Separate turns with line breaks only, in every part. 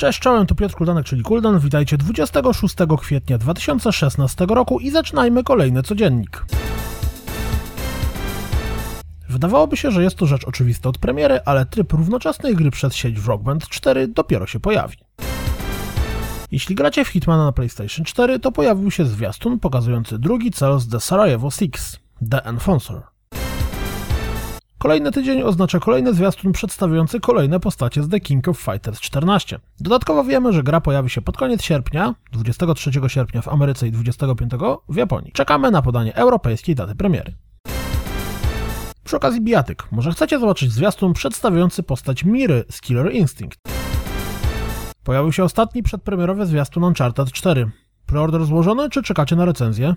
Cześć, czołem, to Piotr Kuldanek, czyli Kuldan. Witajcie 26 kwietnia 2016 roku i zaczynajmy kolejny codziennik. Wydawałoby się, że jest to rzecz oczywista od premiery, ale tryb równoczesnej gry przez sieć w Rock Band 4 dopiero się pojawi. Jeśli gracie w Hitmana na PlayStation 4, to pojawił się zwiastun pokazujący drugi cel z The Sarajevo Six, The Enforcer. Kolejny tydzień oznacza kolejny zwiastun przedstawiający kolejne postacie z The King of Fighters 14. Dodatkowo wiemy, że gra pojawi się pod koniec sierpnia, 23 sierpnia w Ameryce i 25 w Japonii. Czekamy na podanie europejskiej daty premiery. Przy okazji bijatyk, może chcecie zobaczyć zwiastun przedstawiający postać Miry z Killer Instinct. Pojawił się ostatni przedpremierowy zwiastun Uncharted 4. Preorder złożony, czy czekacie na recenzję?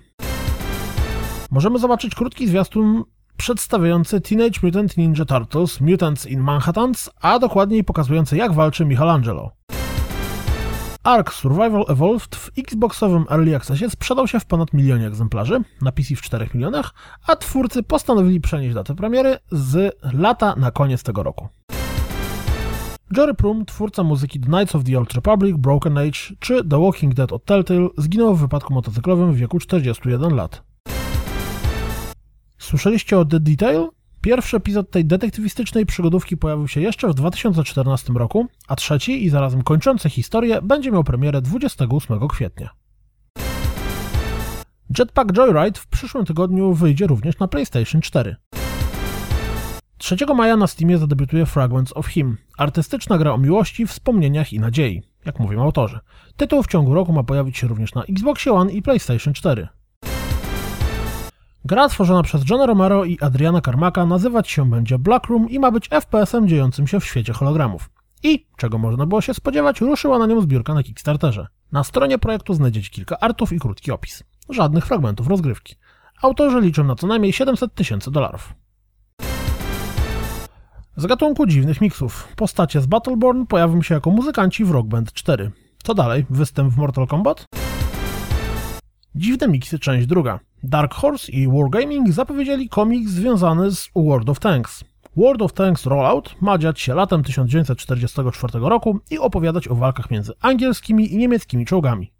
Możemy zobaczyć krótki zwiastun przedstawiający Teenage Mutant Ninja Turtles Mutants in Manhattans, a dokładniej pokazujący jak walczy Michelangelo. Ark Survival Evolved w Xboxowym Early Accessie sprzedał się w ponad milionie egzemplarzy, na PC w 4 milionach, a twórcy postanowili przenieść datę premiery z lata na koniec tego roku. Jory Prum, twórca muzyki The Knights of the Old Republic, Broken Age czy The Walking Dead od Telltale, zginął w wypadku motocyklowym w wieku 41 lat. Słyszeliście o The Detail? Pierwszy epizod tej detektywistycznej przygodówki pojawił się jeszcze w 2014 roku, a trzeci i zarazem kończący historię będzie miał premierę 28 kwietnia. Jetpack Joyride w przyszłym tygodniu wyjdzie również na PlayStation 4. 3 maja na Steamie zadebiutuje Fragments of Him, artystyczna gra o miłości, wspomnieniach i nadziei, jak mówią autorzy. Tytuł w ciągu roku ma pojawić się również na Xbox One i PlayStation 4. Gra tworzona przez Johna Romero i Adriana Carmaka nazywać się będzie Black Room i ma być FPS-em dziejącym się w świecie hologramów. I, czego można było się spodziewać, ruszyła na nią zbiórka na Kickstarterze. Na stronie projektu znajdziecie kilka artów i krótki opis. Żadnych fragmentów rozgrywki. Autorzy liczą na co najmniej 700 tysięcy dolarów. Z gatunku dziwnych miksów. Postacie z Battleborn pojawią się jako muzykanci w Rock Band 4. Co dalej? Występ w Mortal Kombat? Dziwne miksy, część druga. Dark Horse i Wargaming zapowiedzieli komiks związany z World of Tanks. World of Tanks Rollout ma dziać się latem 1944 roku i opowiadać o walkach między angielskimi i niemieckimi czołgami.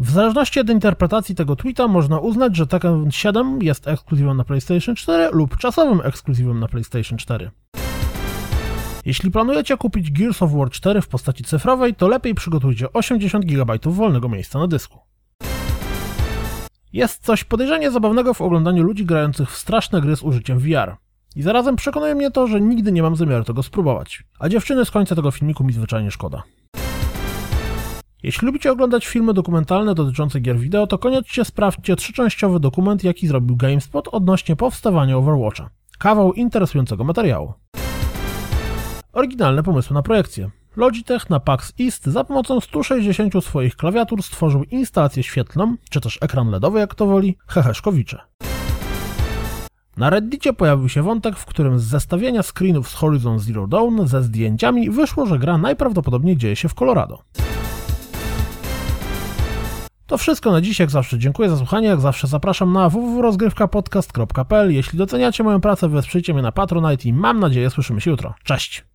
W zależności od interpretacji tego tweeta można uznać, że Tekken 7 jest ekskluzywem na PlayStation 4 lub czasowym ekskluzywem na PlayStation 4. Jeśli planujecie kupić Gears of War 4 w postaci cyfrowej, to lepiej przygotujcie 80 GB wolnego miejsca na dysku. Jest coś podejrzanie zabawnego w oglądaniu ludzi grających w straszne gry z użyciem VR. I zarazem przekonuje mnie to, że nigdy nie mam zamiaru tego spróbować. A dziewczyny z końca tego filmiku mi zwyczajnie szkoda. Jeśli lubicie oglądać filmy dokumentalne dotyczące gier wideo, to koniecznie sprawdźcie trzyczęściowy dokument, jaki zrobił GameSpot odnośnie powstawania Overwatcha. Kawał interesującego materiału. Oryginalne pomysły na projekcję. Logitech na PAX East za pomocą 160 swoich klawiatur stworzył instalację świetlną, czy też ekran LEDowy, jak to woli, heheszkowicze. Na Reddicie pojawił się wątek, w którym z zestawienia screenów z Horizon Zero Dawn ze zdjęciami wyszło, że gra najprawdopodobniej dzieje się w Colorado. To wszystko na dziś, jak zawsze dziękuję za słuchanie, jak zawsze zapraszam na www.rozgrywkapodcast.pl Jeśli doceniacie moją pracę, wesprzyjcie mnie na Patronite i mam nadzieję słyszymy się jutro. Cześć!